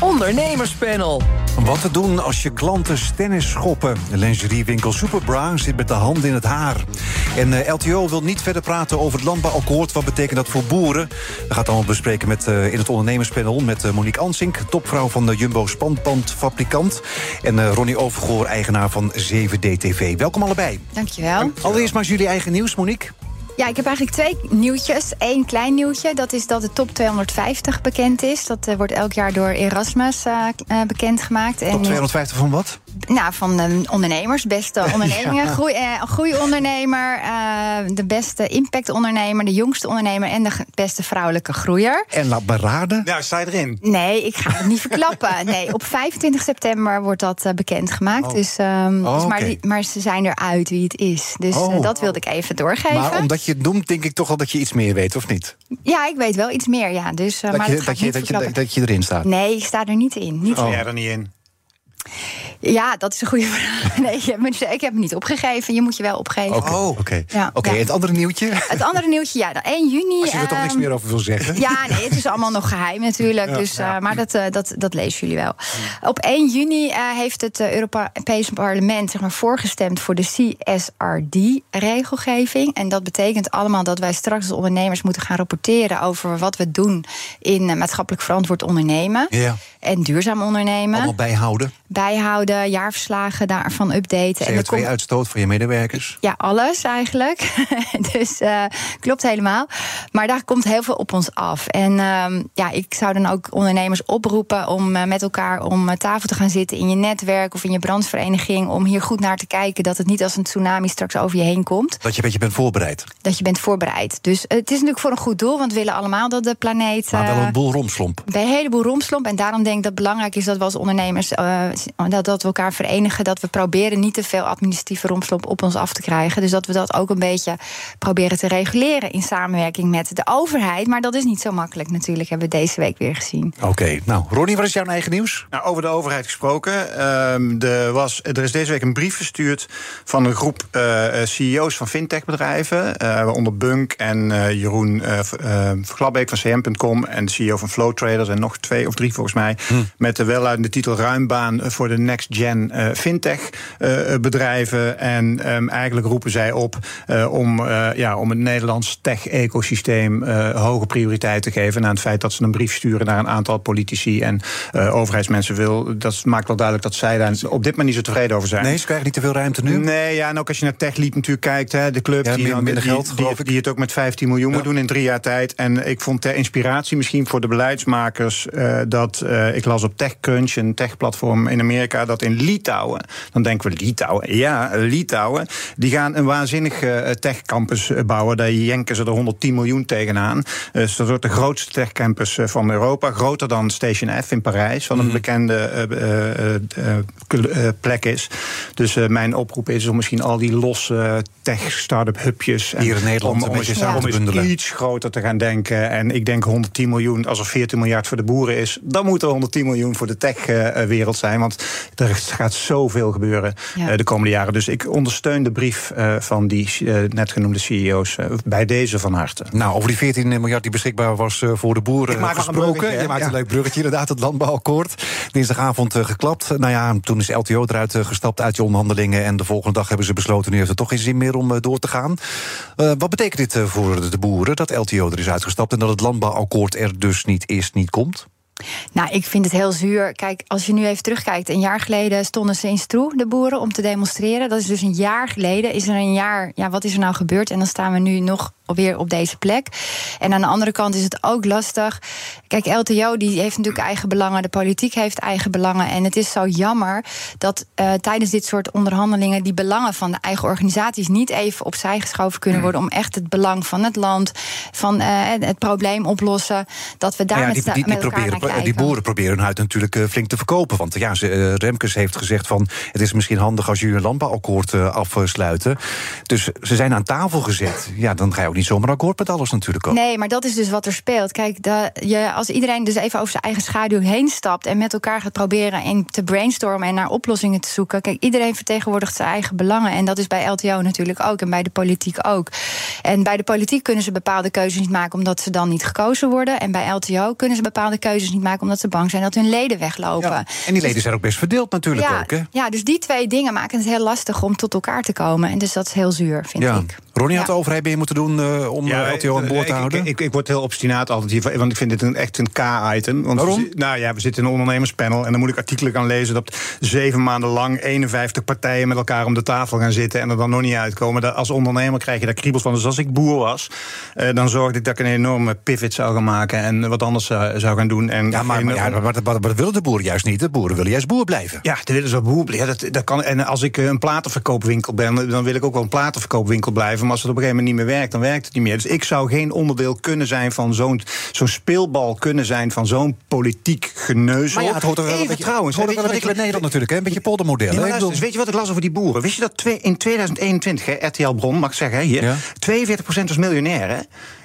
Ondernemerspanel. Wat te doen als je klanten tennis schoppen? De lingeriewinkel Superbra zit met de hand in het haar. En eh, LTO wil niet verder praten over het landbouwakkoord. Wat betekent dat voor boeren? We gaan het allemaal bespreken met, eh, in het ondernemerspanel... met eh, Monique Ansink, topvrouw van de Jumbo Spanbandfabrikant... en eh, Ronnie Overgoor, eigenaar van 7DTV. Welkom allebei. Dankjewel. Allereerst maar eens jullie eigen nieuws, Monique. Ja, ik heb eigenlijk twee nieuwtjes. Eén klein nieuwtje, dat is dat de top 250 bekend is. Dat eh, wordt elk jaar door Erasmus eh, eh, bekendgemaakt. En, Top 250 van wat? Nou, van eh, ondernemers, beste ondernemingen. Groei, eh, groeiondernemer, eh, de beste impactondernemer... de jongste ondernemer en de beste vrouwelijke groeier. En laat beraden. Nou, sta je erin? Nee, ik ga het niet verklappen. Nee, op 25 september wordt dat eh, bekendgemaakt. Oh. Dus, ehm, Oh, dus maar, die- maar ze zijn eruit wie het is. Dus eh, Oh. dat wilde ik even doorgeven. Maar omdat je het noemt, denk ik toch wel dat je iets meer weet, of niet? Ja, ik weet wel iets meer, ja. Dus, Dat maar je, dat je, niet dat, je, verklappen. dat je erin staat. Nee, ik sta er niet in. Niet Oh. Sta jij er niet in? Ja, dat is een goede vraag. Nee, ik heb, me- ik heb me niet opgegeven. Je moet je wel opgeven. Oké, Oh. oké. Ja. het andere nieuwtje? Het andere nieuwtje, ja, dan 1 juni. Als je er toch niks ehm, meer over wil zeggen. Ja, nee, het is allemaal nog geheim natuurlijk. dus, eh, maar dat, eh, dat, dat lezen jullie wel. Op 1 juni eh, heeft het Europese parlement zeg maar, voorgestemd voor de CSRD-regelgeving. En dat betekent allemaal dat wij straks als ondernemers moeten gaan rapporteren over wat we doen in maatschappelijk verantwoord ondernemen. Ja. En duurzaam ondernemen. Allemaal bijhouden. Bijhouden, jaarverslagen daarvan updaten. En er komt- CO2-uitstoot voor je medewerkers. ja, alles eigenlijk. dus eh, klopt helemaal. Maar daar komt heel veel op ons af. En ehm, ja, ik zou dan ook ondernemers oproepen om eh, met elkaar om eh, tafel te gaan zitten in je netwerk of in je branchevereniging. Om hier goed naar te kijken dat het niet als een tsunami straks over je heen komt. Dat je een beetje bent voorbereid. Dat je bent voorbereid. Dus het is natuurlijk voor een goed doel, want we willen allemaal dat de planeet. Maar wel een boel romslomp. een heleboel romslomp. En daarom denk ik dat het belangrijk is dat we als ondernemers dat, dat we elkaar verenigen. Dat we proberen niet te veel administratieve romslomp op ons af te krijgen. Dus dat we dat ook een beetje proberen te reguleren in samenwerking met de overheid. Maar dat is niet zo makkelijk natuurlijk, hebben we deze week weer gezien. Oké, nou, Ronnie, wat is jouw eigen nieuws? Nou, over de overheid gesproken. ehm, er, was, er is deze week een brief verstuurd van een groep eh, eh, CEO's van fintechbedrijven. eh waaronder Bunk en eh, Jeroen Glabbeek van CM.com. En de CEO van Flow Traders. En nog twee of drie volgens mij. Met de welluidende titel Ruimbaan voor de next gen eh, fintech eh, bedrijven. En ehm, eigenlijk roepen zij op eh, om, ja, om het Nederlands tech-ecosysteem hoge prioriteit te geven. Na het feit dat ze een brief sturen naar een aantal politici en overheidsmensen wil. Dat maakt wel duidelijk dat zij daar op dit moment niet zo tevreden over zijn. Nee, ze krijgen niet te veel ruimte nu. Nee, ja, en ook als je naar TechLeap natuurlijk kijkt, hè, de club Ja, die, minder die, geld, die, het ook met 15 miljoen moet doen in drie jaar tijd. En ik vond ter inspiratie misschien voor de beleidsmakers dat ik las op TechCrunch, een techplatform in Amerika, dat in Litouwen, dan denken we Litouwen, ja, Litouwen, die gaan een waanzinnig eh, techcampus eh, bouwen. Daar jenken ze er 110 miljoen tegenaan. Dus dat wordt de grootste techcampus eh, van Europa, groter dan Station F in Parijs, wat een Mhm. bekende eh, eh, eh, eh, eh, plek is. Dus eh, mijn oproep is om misschien al die losse tech-start-up hubjes... Hier in Nederland om, een om beetje eens- samen om te bundelen. iets groter te gaan denken. En ik denk 110 miljoen, als er 14 miljard voor de boeren is... dan moet er 110 miljoen voor de tech-wereld zijn. Want er gaat zoveel gebeuren Ja. eh, de komende jaren. Dus ik ondersteun de brief eh, van die eh, net genoemde CEO's bij deze van harte. Nou, over die 14 miljard die beschikbaar was eh, voor de boeren Ik maak nog een gesproken. Je maakt ja. een leuk bruggetje, inderdaad, het landbouwakkoord. Dinsdagavond geklapt. Nou ja, toen is LTO eruit gestapt uit die onderhandelingen. En de volgende dag hebben ze besloten, nu heeft het toch geen zin meer om door te gaan. Eh, wat betekent dit eh, voor de, de boeren, dat LTO er is uitgestapt... en dat het landbouwakkoord er dus niet is, niet komt? Nou, ik vind het heel zuur. Kijk, als je nu even terugkijkt, een jaar geleden stonden ze in Stroe, de boeren, om te demonstreren. Dat is dus een jaar geleden. Is er een jaar, ja, wat is er nou gebeurd? En dan staan we nu nog weer op deze plek. En aan de andere kant is het ook lastig. Kijk, LTO die heeft natuurlijk eigen belangen, de politiek heeft eigen belangen. En het is zo jammer dat eh, tijdens dit soort onderhandelingen die belangen van de eigen organisaties niet even opzij geschoven kunnen worden om echt het belang van het land, van eh, het probleem oplossen, dat we daar ja, met, die, die, die, met elkaar proberen, naar die boeren proberen hun huid natuurlijk eh, flink te verkopen. Want ja, ze, Remkes heeft gezegd van... het is misschien handig als jullie een landbouwakkoord afsluiten. Dus ze zijn aan tafel gezet. Ja, dan ga je ook niet niet zomaar akkoord met alles natuurlijk ook. Nee, maar dat is dus wat er speelt. Kijk, de, je, als iedereen dus even over zijn eigen schaduw heen stapt en met elkaar gaat proberen en te brainstormen en naar oplossingen te zoeken. Kijk, iedereen vertegenwoordigt zijn eigen belangen. En dat is bij LTO natuurlijk ook en bij de politiek ook. En bij de politiek kunnen ze bepaalde keuzes niet maken omdat ze dan niet gekozen worden. En bij LTO kunnen ze bepaalde keuzes niet maken omdat ze bang zijn dat hun leden weglopen. Ja, en die leden zijn ook best verdeeld natuurlijk ja, ook. Hè? Ja, dus die twee dingen maken het heel lastig om tot elkaar te komen. En dus dat is heel zuur, vind ik. Ronnie had de overheid meer moeten doen uh, om ja, LTO aan boord te houden? Ik, ik, ik, word heel obstinaat altijd hier, want ik vind dit een, echt een K-item. Waarom? nou ja, we zitten in een ondernemerspanel en dan moet ik artikelen gaan lezen dat zeven maanden lang 51 partijen met elkaar om de tafel gaan zitten en er dan nog niet uitkomen. Als ondernemer krijg je daar kriebels van. Dus als ik boer was, uh, dan zorgde ik dat ik een enorme pivot zou gaan maken en wat anders zou, zou gaan doen. En ja, maar, maar, ja, maar, maar, dat willen de boeren juist niet. De boeren willen juist boer blijven. Ja, de willen zo boer blijven. dat, dat kan, en als ik een platenverkoopwinkel ben, dan wil ik ook wel een platenverkoopwinkel blijven. Maar als het op een gegeven moment niet meer werkt, dan werkt het niet meer. Dus ik zou geen onderdeel kunnen zijn van zo'n zo'n speelbal kunnen zijn van zo'n politiek geneuzel. Maar ja, het hoort er wel Even een beetje, trouwens, het hoort er wel een beetje met Nederland natuurlijk, hè? een beetje poldermodel. Ja, bedoel- dus weet je wat ik las over die boeren? Wist je dat twee- in 2021, hè, RTL Bron, mag ik zeggen, hier, Ja. 42% was miljonair, hè?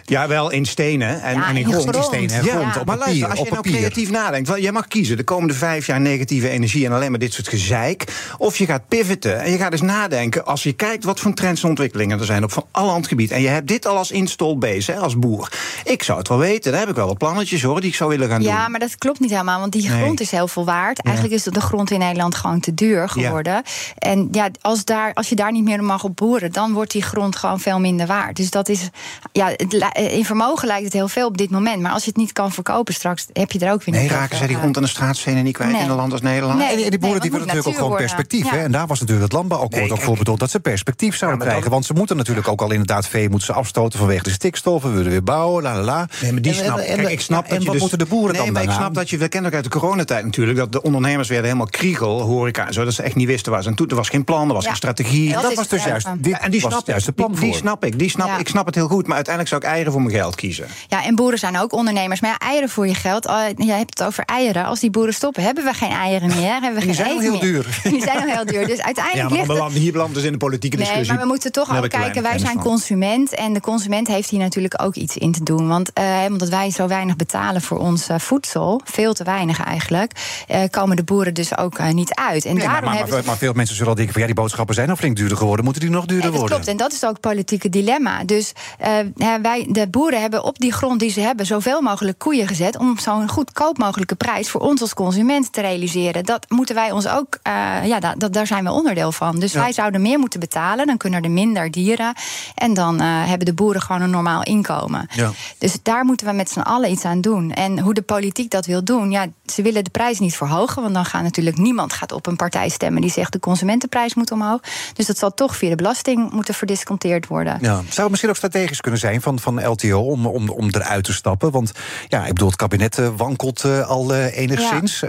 Ja, wel in stenen en, Ja, en in in grond. grond. stenen en Ja, grond, op maar luister, papier, als op je nou creatief nadenkt, wel, jij mag kiezen de komende vijf jaar negatieve energie en alleen maar dit soort gezeik. Of je gaat pivoten en je gaat eens nadenken als je kijkt wat voor trends en ontwikkelingen er zijn op van alle gebied. En je hebt dit al als installbase, hè, als boer. Ik zou het wel weten, daar heb ik wel wat plannetjes hoor, die ik zou willen gaan doen. Ja, maar dat klopt niet helemaal, want die grond Nee. is heel veel waard. Eigenlijk is de grond in Nederland gewoon te duur geworden. En ja, als, daar, als je daar niet meer mag op boeren, dan wordt die grond gewoon veel minder waard. Dus dat is, ja, het in vermogen lijkt het heel veel op dit moment. Maar als je het niet kan verkopen straks, heb je er ook weer Nee, niet raken zoveel zij die aan. grond aan de straatstenen niet kwijt Nee. in een land als Nederland? Nee. En die- en die boeren die willen natuurlijk ook gewoon perspectief. Hè? En daar was natuurlijk het landbouwakkoord Nee, ook voor bedoeld dat ze perspectief zouden dan- krijgen. Want ze moeten natuurlijk ook al inderdaad vee moeten ze afstoten vanwege de stikstof. We willen weer bouwen, la la la. Nee, maar die En- snap, en- kijk, ik snap ja, dat en je wat dus, moeten de boeren nee, dan maar ik snap dat je, we kennen ook uit de coronatijd natuurlijk, dat de ondernemers werden helemaal kriegel, horeca en zo, dat ze echt niet wisten waar ze aan toe. Er was geen plan, er was geen strategie. Dat dat was dus juist, en die was snap juist ik. het plan Die, snap ik. Die snap. Ik snap het heel goed, maar uiteindelijk zou ik eieren voor mijn geld kiezen. Ja, en boeren zijn ook ondernemers. Maar ja, eieren voor je geld. Oh, je hebt het over eieren. Als die boeren stoppen, hebben we geen eieren meer. Hebben we die geen zijn al heel meer. duur. Die zijn al heel duur. Dus Ja, uiteindelijk maar het... landen- hier belanden dus in de politieke Nee, discussie. maar we moeten toch ook kijken. Wij zijn consument. En de consument heeft hier natuurlijk ook iets in te doen. Want eh, omdat wij zo weinig betalen voor ons eh, voedsel, veel te weinig eigenlijk, eh, komen de boeren dus ook eh, niet uit. En Nee, maar, daarom maar, hebben maar, ze- maar veel mensen zullen al denken van ja, die boodschappen zijn al flink duurder geworden. Moeten die nog duurder Nee, worden? klopt. En dat is ook het politieke dilemma. Dus eh, ja, wij, de boeren hebben op die grond die ze hebben zoveel mogelijk koeien gezet. om zo'n goedkoop mogelijke prijs voor ons als consument te realiseren. Dat moeten wij ons ook. eh, ja, da- dat, daar zijn we onderdeel van. Dus Ja. wij zouden meer moeten betalen. Dan kunnen er minder dieren. En dan eh, hebben de boeren gewoon een normaal inkomen. Ja. Dus daar moeten we met z'n allen iets aan doen. En hoe de politiek dat wil doen. Ja, ze willen de prijs niet verhogen. Want dan gaat natuurlijk niemand gaat op een partij stemmen die zegt de consumentenprijs moet omhoog. Dus dat zal toch via de belasting moeten verdisconteerd worden. Ja. Zou het misschien ook strategisch kunnen zijn van, van LTO om, om, om eruit te stappen? Want ja, ik bedoel, het kabinet eh, wankelt eh, al eh, enigszins.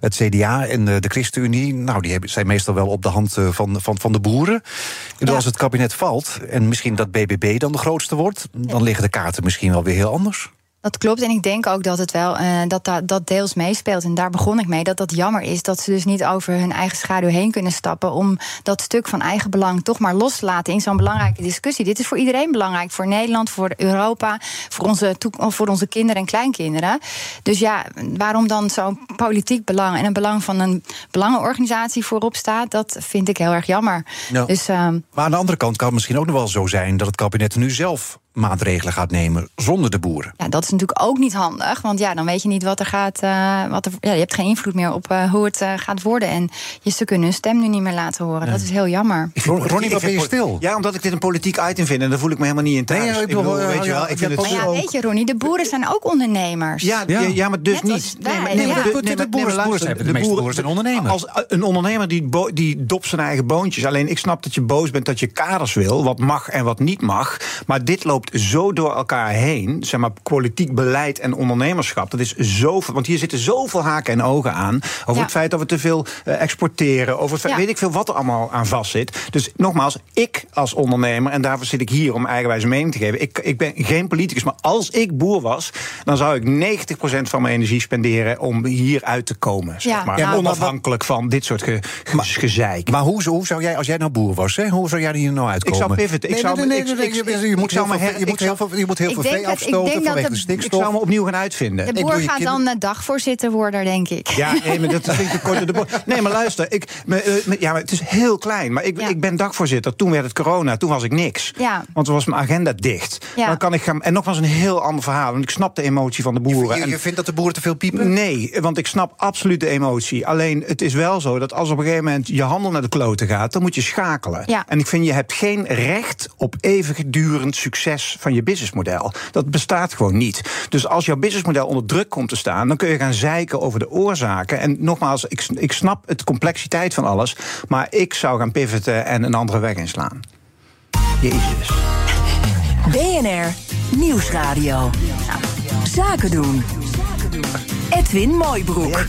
Het CDA en de ChristenUnie, nou, die hebben, zijn meestal wel op de hand van, van, van de boeren. Ik bedoel, Ja. Als het kabinet valt en misschien dat BBB dan de grootste wordt, dan liggen de kaarten misschien wel weer heel anders. Dat klopt. En ik denk ook dat het wel eh, dat, dat, dat deels meespeelt. En daar begon ik mee. Dat dat jammer is dat ze dus niet over hun eigen schaduw heen kunnen stappen. om dat stuk van eigen belang toch maar los te laten in zo'n belangrijke discussie. Dit is voor iedereen belangrijk. Voor Nederland, voor Europa, voor onze, voor onze kinderen en kleinkinderen. Dus ja, waarom dan zo'n politiek belang en een belang van een belangenorganisatie voorop staat, dat vind ik heel erg jammer. Ja. Dus ehm, Maar aan de andere kant kan het misschien ook nog wel zo zijn dat het kabinet nu zelf maatregelen gaat nemen zonder de boeren. Ja, dat is natuurlijk ook niet handig. Want ja, dan weet je niet wat er gaat. eh, wat er, ja, je hebt geen invloed meer op eh, hoe het eh, gaat worden. En je, ze kunnen hun stem nu niet meer laten horen. Dat is heel jammer. Ron- Ronnie, wat Ik ben je stil? Ja, omdat ik dit een politiek item vind en daar voel ik me helemaal niet in thuis. Nee, ja, ik ik bedoel, weet je wel, ik vind het Maar ja, weet je, Ronnie, de boeren zijn ook ondernemers. Ja, Ja. ja. ja, maar dus Net niet. maar- maar- De- maar- boeren- de meeste boeren zijn ondernemers. Als een ondernemer die, bo- die dopt zijn eigen boontjes. Alleen ik snap dat je boos bent dat je kaders wil, wat mag en wat niet mag. Maar dit loopt zo door elkaar heen. Zeg maar, politiek beleid en ondernemerschap. Dat is zoveel. Want hier zitten zoveel haken en ogen aan. Over Ja. het feit dat we te veel eh, exporteren. Over het feit, Ja. weet ik veel wat er allemaal aan vastzit. Dus nogmaals, ik als ondernemer, en daarvoor zit ik hier om eigenwijze mening te geven. Ik, ik ben geen politicus, maar als ik boer was, dan zou ik 90% van mijn energie spenderen om hier uit te komen. Zeg Ja, maar. nou, Onafhankelijk van dit soort ge, ge- gezeik. Maar hoe, hoe zou jij, als jij nou boer was, hè, hoe zou jij hier nou Ik uitkomen? zou pivoten. Ik Nee, zou nee, me- nee, ik- ik- je- ik moet je, moet heel veel, je moet heel veel vee afstoten vanwege de stikstof. Ik zou me opnieuw gaan uitvinden. De boer gaat dan dagvoorzitter worden, denk ik. Ja, nee, maar dat vind ik korte de bocht. Nee, maar luister, ik, ja, maar het is heel klein. Maar ik, ik ben dagvoorzitter. Toen werd het corona, toen was ik niks. Ja. Want toen was mijn agenda dicht. Ja. Dan kan ik gaan, en nogmaals een heel ander verhaal. Want ik snap de emotie van de boeren. Je, je, vindt dat de boeren te veel piepen? Nee, want ik snap absoluut de emotie. Alleen, het is wel zo dat als op een gegeven moment je handel naar de kloten gaat... dan moet je schakelen. Ja. En ik vind, je hebt geen recht op eeuwigdurend succes van je businessmodel. Dat bestaat gewoon niet. Dus als jouw businessmodel onder druk komt te staan... dan kun je gaan zeiken over de oorzaken. En nogmaals, ik, ik snap het complexiteit van alles... maar ik zou gaan pivoten en een andere weg inslaan. Jezus. BNR Nieuwsradio. Zaken doen. Edwin Mooibroek.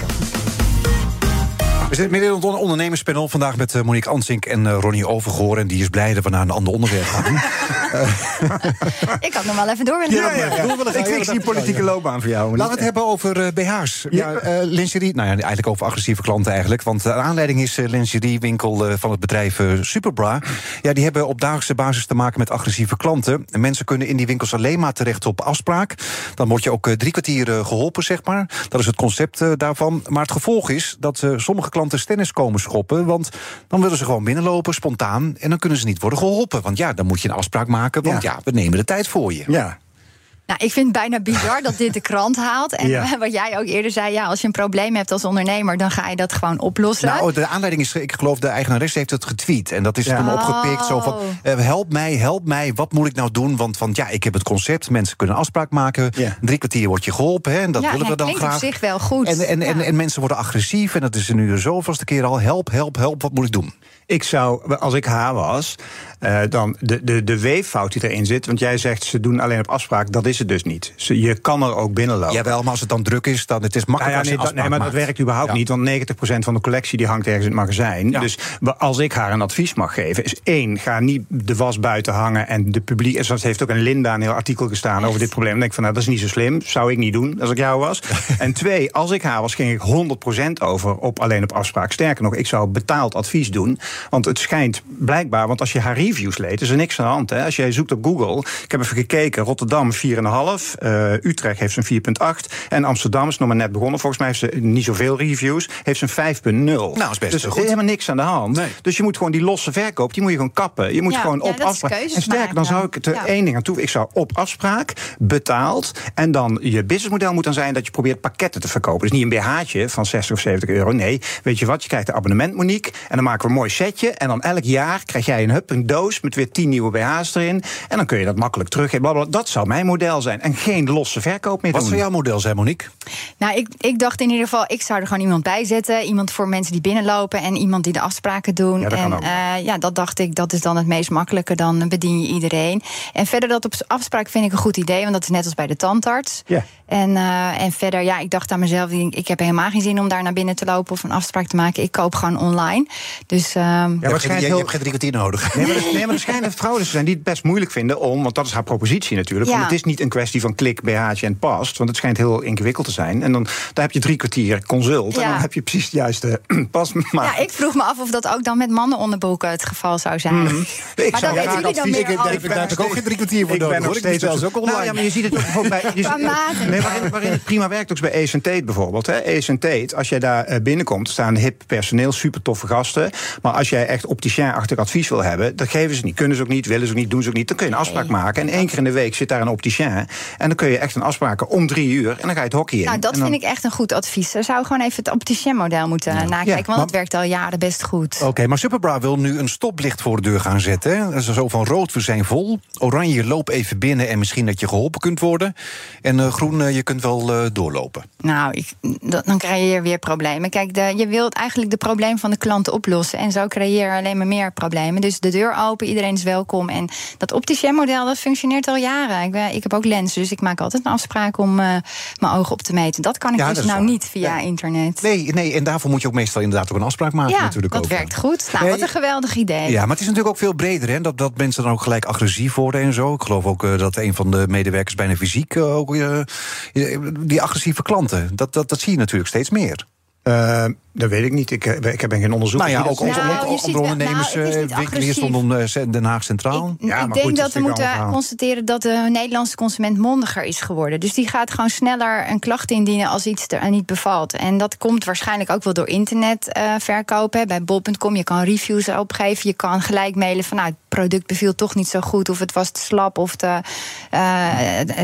We zitten midden in het ondernemerspanel. Vandaag met eh, Monique Ansink en uh, Ronnie Overgoor. En die is blij dat we naar een ander onderwerp gaan. ik had nog wel even door willen ja, ja, ja. Ik fix die politieke loopbaan voor jou. Laten we het hebben over uh, BH's. Ja, uh, lingerie, nou ja, eigenlijk over agressieve klanten eigenlijk. Want de aanleiding is uh, lingeriewinkel van het bedrijf Superbra. Ja, die hebben op dagelijkse basis te maken met agressieve klanten. En mensen kunnen in die winkels alleen maar terecht op afspraak. Dan word je ook drie kwartier geholpen, zeg maar. Dat is het concept daarvan. Maar het gevolg is dat sommige klanten klanten stennis komen schoppen. Want dan willen ze gewoon binnenlopen, spontaan. En dan kunnen ze niet worden geholpen. Want ja, dan moet je een afspraak maken. Want ja, we nemen de tijd voor je. Ja. Nou, ik vind het bijna bizar dat dit de krant haalt. En wat jij ook eerder zei, ja, als je een probleem hebt als ondernemer, dan ga je dat gewoon oplossen. Nou, de aanleiding is, ik geloof, de eigenares heeft het getweet. En dat is toen opgepikt. Zo van: uh, help mij, help mij, wat moet ik nou doen? Want, want ja, ik heb het concept, mensen kunnen een afspraak maken. Drie kwartier wordt je geholpen, hè, en dat willen we dan graag. op zich wel goed. En, en, en, en, mensen worden agressief, en dat is er nu zoveelste keer al. Help, help, help, wat moet ik doen? Ik zou, als ik haar was, uh, dan de, de, de weeffout die erin zit. Want jij zegt ze doen alleen op afspraak, dat is het dus niet. je kan er ook binnenlopen. Jawel, maar als het dan druk is, dan het is makkelijk. Nou ja, nee, maar dat werkt überhaupt niet. Want 90% van de collectie die hangt ergens in het magazijn. Dus als ik haar een advies mag geven, is één, ga niet de was buiten hangen en de publiek. En zoals heeft ook een Linda een heel artikel gestaan over dit probleem. Dan denk ik van nou, dat is niet zo slim. Zou ik niet doen als ik jou was. en twee, als ik haar was, ging ik 100% over op alleen op afspraak. Sterker nog, ik zou betaald advies doen. Want het schijnt blijkbaar, want als je haar reviews leest, is er niks aan de hand. Hè? Als jij zoekt op Google, ik heb even gekeken, Rotterdam 4,5, uh, eh, Utrecht heeft zijn 4,8 en Amsterdam is nog maar net begonnen. Volgens mij heeft ze niet zoveel reviews, heeft zijn 5,0. Nou, is best dus goed. helemaal niks aan de hand. Dus je moet gewoon die losse verkoop, die moet je gewoon kappen. Je moet gewoon op afspraak. En sterker, dan zou ik er ja. één ding aan toe. Ik zou op afspraak betaald en dan je businessmodel moet dan zijn dat je probeert pakketten te verkopen. Dus niet een BH'tje van 60 of 70 euro. Nee, weet je wat? Je krijgt een abonnement, Monique, en dan maken we een mooi setje en dan elk jaar krijg jij een hup, een doos met weer 10 nieuwe BH's erin. En dan kun je dat makkelijk teruggeven. Dat zou mijn model zijn. En geen losse verkoop meer Wat doen. zou jouw model zijn, Monique? Nou, ik, ik dacht in ieder geval, ik zou er gewoon iemand bij zetten. Iemand voor mensen die binnenlopen en iemand die de afspraken doen. Ja, dat en uh, ja, dat dacht ik, dat is dan het meest makkelijke. Dan bedien je iedereen. En verder dat op afspraak vind ik een goed idee, want dat is net als bij de tandarts. Ja. En, uh, en verder, ja, ik dacht aan mezelf, ik heb helemaal geen zin om daar naar binnen te lopen of een afspraak te maken. Ik koop gewoon online. Dus, um, ja, waarschijnlijk je, je hebt geen drie kwartier nodig. Nee, maar, er, nee, maar er schijnen vrouwen te zijn die het best moeilijk vinden om, want dat is haar propositie natuurlijk. Ja. Want het is niet een kwestie van klik, BH'tje en past, want het schijnt heel ingewikkeld te zijn. En dan daar heb je drie kwartier consult Ja. en dan heb je precies het juiste pas. Maar ja, ik vroeg me af of dat ook dan met mannenonderboeken het geval zou zijn. Hmm. Ik Maar zou dat weten jullie dan meer Ik, heb ik ook geen drie kwartier voor ik ben nodig. nog steeds zelfs ook online. Nou ja, maar je ziet het ook bijvoorbeeld bij. Nee, waarin, waarin het prima werkt, ook bij Ace Tate bijvoorbeeld. Hè. Ace Tate, als jij daar eh, binnenkomt, staan hip personeel, super toffe gasten. Maar als jij echt opticien-achtig advies wil hebben, dat geven ze niet. Kunnen ze ook niet, willen ze ook niet, doen ze ook niet. Dan kun je een afspraak maken. En één keer in de week zit daar een opticien. En dan kun je echt een afspraak om drie uur. En dan ga je het hockey in. Nou, dat dan- vind ik echt een goed advies. Ze zou gewoon even het opticien-model moeten nakijken. Ja, want maar- het werkt al jaren best goed. Oké, maar Superbra wil nu een stoplicht voor de deur gaan zetten. hè. Dat is zo van rood, we zijn vol. Oranje, loop even binnen en misschien dat je geholpen kunt worden. En eh, groen, eh, je kunt wel eh, doorlopen. Nou, ik, dan krijg je weer problemen. Kijk, de, je wilt eigenlijk de probleem van de klant oplossen. En zo creëer je alleen maar meer problemen. Dus de deur open, iedereen is welkom. En dat opticien-model, dat functioneert al jaren. Ik, ben- ik heb ook lenzen, dus ik maak altijd een afspraak om eh, mijn ogen op te meten. Dat kan ik Ja, dus nou waar. niet via Ja. internet. Nee, nee, en daarvoor moet je ook meestal inderdaad ook een afspraak maken. ja, natuurlijk dat ook. werkt goed. Nou, wat een geweldig idee. Ja, maar het is natuurlijk ook veel breder, hè? Dat, dat mensen dan ook gelijk agressief worden en zo. Ik geloof ook eh, dat een van de medewerkers bijna fysiek eh, ook. Die agressieve klanten, dat, dat, dat zie je natuurlijk steeds meer. Eh, Dat weet ik niet. Ik, eh, ik ben geen onderzoek. Nou ja, ook Nou, wel- ondernemers, nou, het is eh, niet winkeliers rondom eh, Den Haag Centraal. Ik, Ja, ik maar denk goed, dat dat we moeten allemaal constateren dat de Nederlandse consument mondiger is geworden. Dus die gaat gewoon sneller een klacht indienen als iets er niet bevalt. En dat komt waarschijnlijk ook wel door internet eh, verkopen. Bij bol.com, je kan reviews opgeven. Je kan gelijk mailen van nou, het product beviel toch niet zo goed. Of het was te slap of te, eh,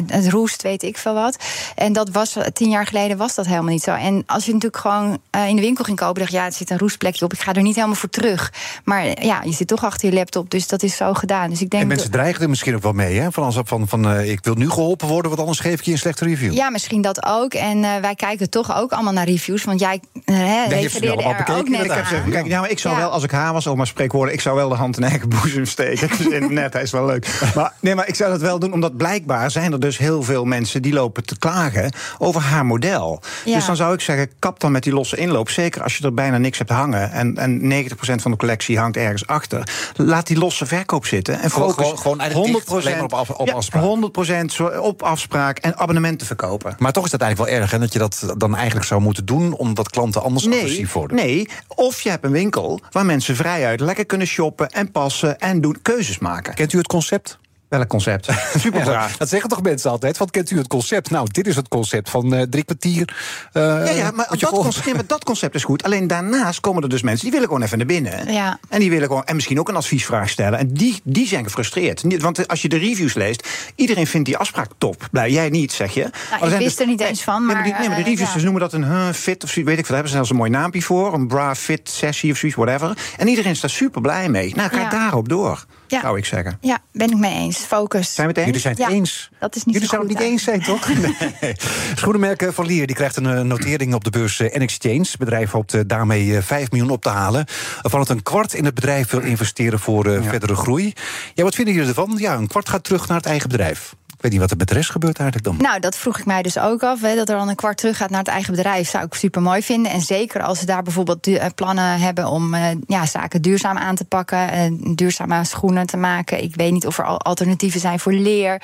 het, roest, weet ik veel wat. En dat was tien jaar geleden was dat helemaal niet zo. En als je natuurlijk gewoon in de winkel ging kopen, dacht ja, er zit een roestplekje op. Ik ga er niet helemaal voor terug. Maar ja, je zit toch achter je laptop, dus dat is zo gedaan. Dus ik denk En mensen dreigen er misschien ook wel mee, hè? Van, als, van, van eh, ik wil nu geholpen worden, want anders geef ik je een slechte review. Ja, misschien dat ook. En eh, wij kijken toch ook allemaal naar reviews. Want jij eh, hè, heeft ze refereerde allemaal er bekeken, ook net Ik heb ze, kijk, ja, maar ik zou Ja. wel, als ik haar was, oma spreekwoorden, ik zou wel de hand in eigen boezem steken. Dus Net, hij is wel leuk. Maar, nee, maar ik zou dat wel doen, omdat blijkbaar zijn er dus heel veel mensen die lopen te klagen over haar model. Ja. Dus dan zou ik zeggen, kap dan met die losse inloop. Zeker als je er bijna niks hebt hangen en, en 90% van de collectie hangt ergens achter. Laat die losse verkoop zitten en Gewoon- focus gewoon- gewoon alleen maar op af- op ja, afspraak. 100% zo- op afspraak en abonnementen verkopen. Maar toch is dat eigenlijk wel erg, hè? Dat je dat dan eigenlijk zou moeten doen, omdat klanten anders agressief worden. Nee, of je hebt een winkel waar mensen vrijuit lekker kunnen shoppen en passen en doen keuzes maken. Kent u het concept? Welk concept? Super Ja, dat zeggen toch mensen altijd? Van, kent u het concept? Nou, dit is het concept van eh, drie kwartier. eh, Ja, ja, maar dat, concept, dat concept is goed. Alleen daarnaast komen er dus mensen die willen gewoon even naar binnen. Ja. En die willen gewoon en misschien ook een adviesvraag stellen. En die, die zijn gefrustreerd. Niet- Want als je de reviews leest, iedereen vindt die afspraak top. Nou, jij niet, zeg je. Maar er zijn wist er niet eens van, Nee, maar, die, nee, maar de eh, reviews ja. dus noemen dat een huh, fit of zoiets. Weet ik veel. Daar hebben ze zelfs een mooi naampje voor. Een bra fit sessie of zoiets, whatever. En iedereen is daar super blij mee. Nou, ga Ja. daarop door, Ja. zou ik zeggen. Ja, ben ik mee eens. Focus. Zijn we het eens? Jullie zijn het Ja, eens. dat is niet Jullie zo zouden het niet eens zijn, toch? Nee. Schoenenmerk eh, Van Lier die krijgt een eh, notering op de beurs eh, N-Exchange. Het bedrijf hoopt daarmee eh, 5 miljoen op te halen. Van het een kwart in het bedrijf wil investeren voor verdere groei. Ja, wat vinden jullie ervan? Ja, een kwart gaat terug naar het eigen bedrijf. Weet niet wat er met rest gebeurt eigenlijk dan. Nou, dat vroeg ik mij dus ook af. Hè, dat er dan een kwart terug gaat naar het eigen bedrijf. Zou ik super mooi vinden. En zeker als ze daar bijvoorbeeld eh, plannen hebben om eh, ja, zaken duurzaam aan te pakken. eh, duurzame schoenen te maken. Ik weet niet of er al alternatieven zijn voor leer.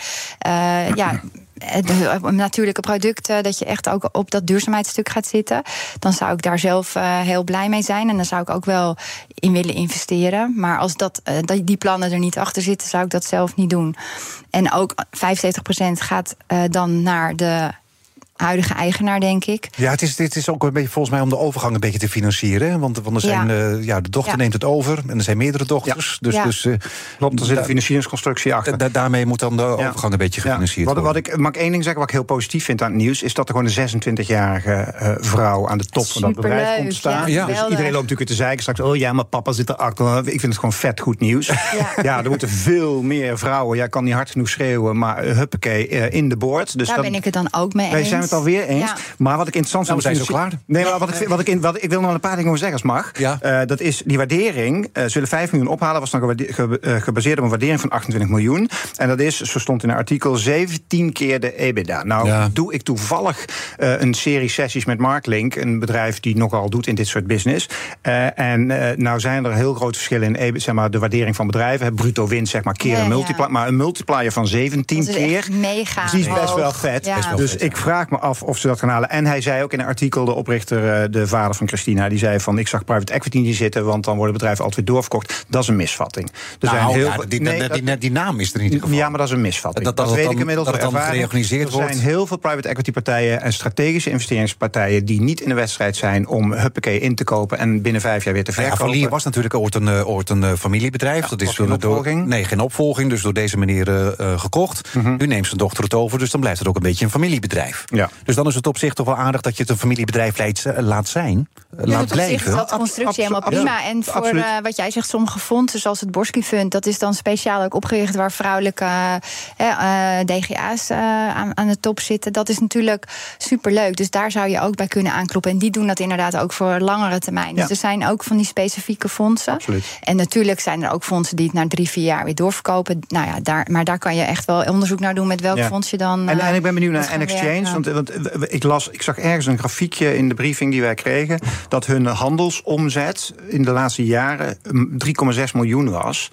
Ja. Eh, de- eh, natuurlijke producten, dat je echt ook op dat duurzaamheidsstuk gaat zitten. Dan zou ik daar zelf eh, heel blij mee zijn. En dan zou ik ook wel in willen investeren. Maar als dat, die plannen er niet achter zitten, zou ik dat zelf niet doen. En ook 75% gaat dan naar de huidige eigenaar, denk ik. Ja, het is, het is ook een beetje volgens mij om de overgang een beetje te financieren. Want, want er zijn, Ja. eh, ja, de dochter Ja. neemt het over en er zijn meerdere dochters. Dus, Ja. dus eh, Klopt, er zit een financieringsconstructie achter. da- daarmee moet dan de Ja. overgang een beetje Ja. gefinancierd Wat, worden. wat ik, mag ik één ding zeggen, wat ik heel positief vind aan het nieuws... is dat er gewoon een 26-jarige eh, vrouw aan de top van dat bedrijf komt staan. ja, dus iedereen loopt natuurlijk te zeiken straks... oh ja, maar papa zit erachter. Ik vind het gewoon vet goed nieuws. Ja, er moeten veel meer vrouwen. Jij kan niet hard genoeg schreeuwen, maar huppakee, in de boord. Dus Daar dat- ben ik het dan ook mee eens. wij zijn het alweer eens. Ja. Maar wat ik interessant Nou, we vind... zijn zo klaar. Nee, maar wat ik, vind- wat ik, in, wat, ik wil nog een paar dingen over zeggen, als het mag. Ja. Eh, dat is die waardering. eh zullen 5 miljoen ophalen. was dan eh, gebaseerd op een waardering van 28 miljoen. En dat is, zo stond in een artikel, 17 keer de EBITDA. Nou, Ja. doe ik toevallig eh, een serie sessies met Marklink. Een bedrijf die nogal doet in dit soort business. Eh, en eh, nou zijn er heel grote verschillen in EBIT, zeg maar, de waardering van bedrijven. hè, Bruto winst, zeg maar, keer Ja, een ja. multiplier. Maar een multiplier van 17 Dat is keer. echt mega Die is best wel vet. Ja. Best wel dus vet, ik vraag me af of ze dat gaan halen. En hij zei ook in een artikel, de oprichter, eh, de vader van Christina, die zei van ik zag private equity niet zitten, want dan worden bedrijven altijd weer doorverkocht. Dat is een misvatting. Er Nou, ja, veel- die, nee, die, dat- die, die naam is er geval. ja, maar dat is een misvatting. Dat- Dat, dat weet dan- ik inmiddels dat dan gereorganiseerd er wordt. zijn heel veel private equity partijen en strategische investeringspartijen die niet in de wedstrijd zijn om huppakee in te kopen en binnen vijf jaar weer te Nou ja, verkopen. Van Lier was natuurlijk ooit een, eh, ooit een eh, familiebedrijf. dat is geen door- nee, geen opvolging. Dus door deze meneer eh, gekocht. Nu neemt zijn dochter het over. Dus dan blijft het ook een beetje een familiebedrijf. Ja. Dus dan is het op zich toch wel aardig dat je het een familiebedrijf leidt, eh, laat zijn. Ja, laat op zich is blijven. dat constructie helemaal prima. En voor eh, wat jij zegt, sommige fondsen, zoals het Borsky Fund, dat is dan speciaal ook opgericht waar vrouwelijke eh, eh, DGA's eh, aan, aan de top zitten. Dat is natuurlijk superleuk. Dus daar zou je ook bij kunnen aankloppen. En die doen dat inderdaad ook voor langere termijn. Dus Ja. er zijn ook van die specifieke fondsen. Absoluut. En natuurlijk zijn er ook fondsen die het na drie, vier jaar weer doorverkopen. Nou ja, daar, maar daar kan je echt wel onderzoek naar doen met welk Ja. fonds je dan. En, en ik ben benieuwd naar N-Exchange. Want, want ik, las, ik zag ergens een grafiekje in de briefing die wij kregen. dat hun handelsomzet in de laatste jaren 3,6 miljoen was.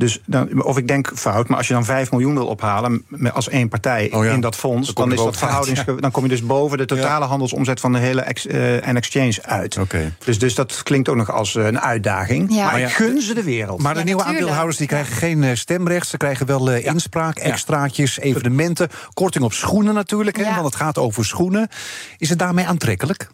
Dus dan, of ik denk fout, maar als je dan 5 miljoen wil ophalen als één partij Oh ja. in dat fonds, dan, is dat verhoudings, dan kom je dus boven de totale handelsomzet van de hele ex, eh, en exchange uit. Oké. Dus, dus dat klinkt ook nog als eh, een uitdaging. Ja. Maar Maar ik ja, gun ze de wereld. Maar de Ja, nieuwe natuurlijk. aandeelhouders die krijgen geen eh, stemrecht. Ze krijgen wel inspraak, extraatjes, evenementen. Korting op schoenen natuurlijk, hè, want het gaat over schoenen. Is het daarmee aantrekkelijk?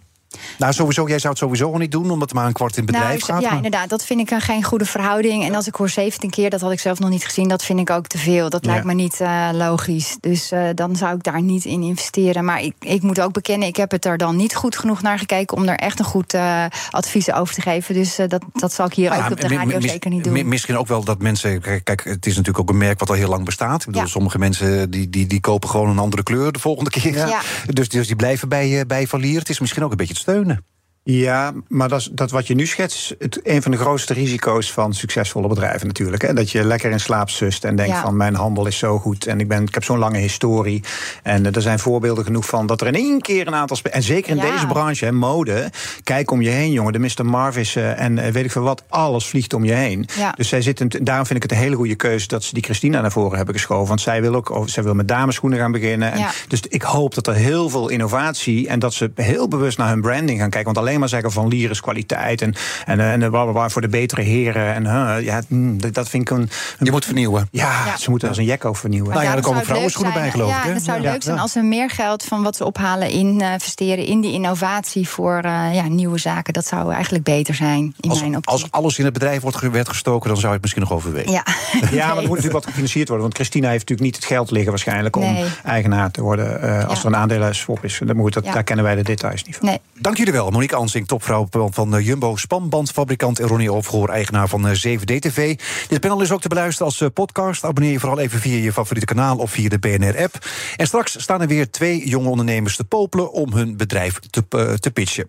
Nou, sowieso, jij zou het sowieso al niet doen, omdat het maar een kwart in het bedrijf nou, gaat. ja, maar- inderdaad, dat vind ik een geen goede verhouding. En als ik hoor 17 keer, dat had ik zelf nog niet gezien, dat vind ik ook te veel. Dat Ja. lijkt me niet eh, logisch. Dus eh, dan zou ik daar niet in investeren. Maar ik, ik moet ook bekennen, ik heb het er dan niet goed genoeg naar gekeken om er echt een goed eh, advies over te geven. Dus dat, dat zal ik hier Nou ook op de radio zeker niet doen. Misschien ook wel dat mensen. Kijk, het is natuurlijk ook een merk wat al heel lang bestaat. Ik bedoel, Ja. sommige mensen die, die, die kopen gewoon een andere kleur de volgende keer. Ja. Dus, dus die blijven bij, bij Valier. Het is misschien ook een beetje het ondersteunen. Ja, maar dat, is, dat wat je nu schetst, is het, een van de grootste risico's van succesvolle bedrijven natuurlijk. Hè? Dat je lekker in slaap zust en denkt Ja. van mijn handel is zo goed en ik, ben, ik heb zo'n lange historie. En eh, er zijn voorbeelden genoeg van dat er in één keer een aantal... En zeker in Ja. deze branche, hè, mode, kijk om je heen jongen. De Mr. Marvis eh, en eh, weet ik veel wat, alles vliegt om je heen. Ja. Dus zij zitten, daarom vind ik het een hele goede keuze dat ze die Christina naar voren hebben geschoven. Want zij wil ook oh, zij wil met dameschoenen gaan beginnen. En. Dus ik hoop dat er heel veel innovatie en dat ze heel bewust naar hun branding gaan kijken. Want alleen maar zeggen van Lier is kwaliteit en, en, eh, en eh, waar, waar voor de betere heren. En huh, ja, mm, dat- dat vind ik een. een- Je moet vernieuwen. ja, Ja. ze moeten als een jekko vernieuwen. Nou ja, er komen vrouwenschoenen bij, geloof ja, ik, hè? Het zou Ja. leuk zijn als we meer geld van wat ze ophalen in eh, investeren in die innovatie voor eh, ja, nieuwe zaken. Dat zou eigenlijk beter zijn in Als, mijn optiek. als alles in het bedrijf wordt, werd gestoken, dan zou je het misschien nog overwegen. ja. Ja, maar er moet natuurlijk wat gefinancierd worden. Want Christina heeft natuurlijk niet het geld liggen waarschijnlijk om Nee. eigenaar te worden. eh, als Ja. er een aandelenswap is. Dat moet, dat, Ja. Daar kennen wij de details niet van. Nee. Dank jullie wel. Monique Ansing, topvrouw van eh, Jumbo, spanbandfabrikant en Ronnie Overgoor, eigenaar van eh, 7D-TV. Dit panel is ook te beluisteren als eh, podcast. Abonneer je vooral even via je favoriete kanaal of via de BNR-app. En straks staan er weer twee jonge ondernemers te popelen om hun bedrijf te, eh, te pitchen.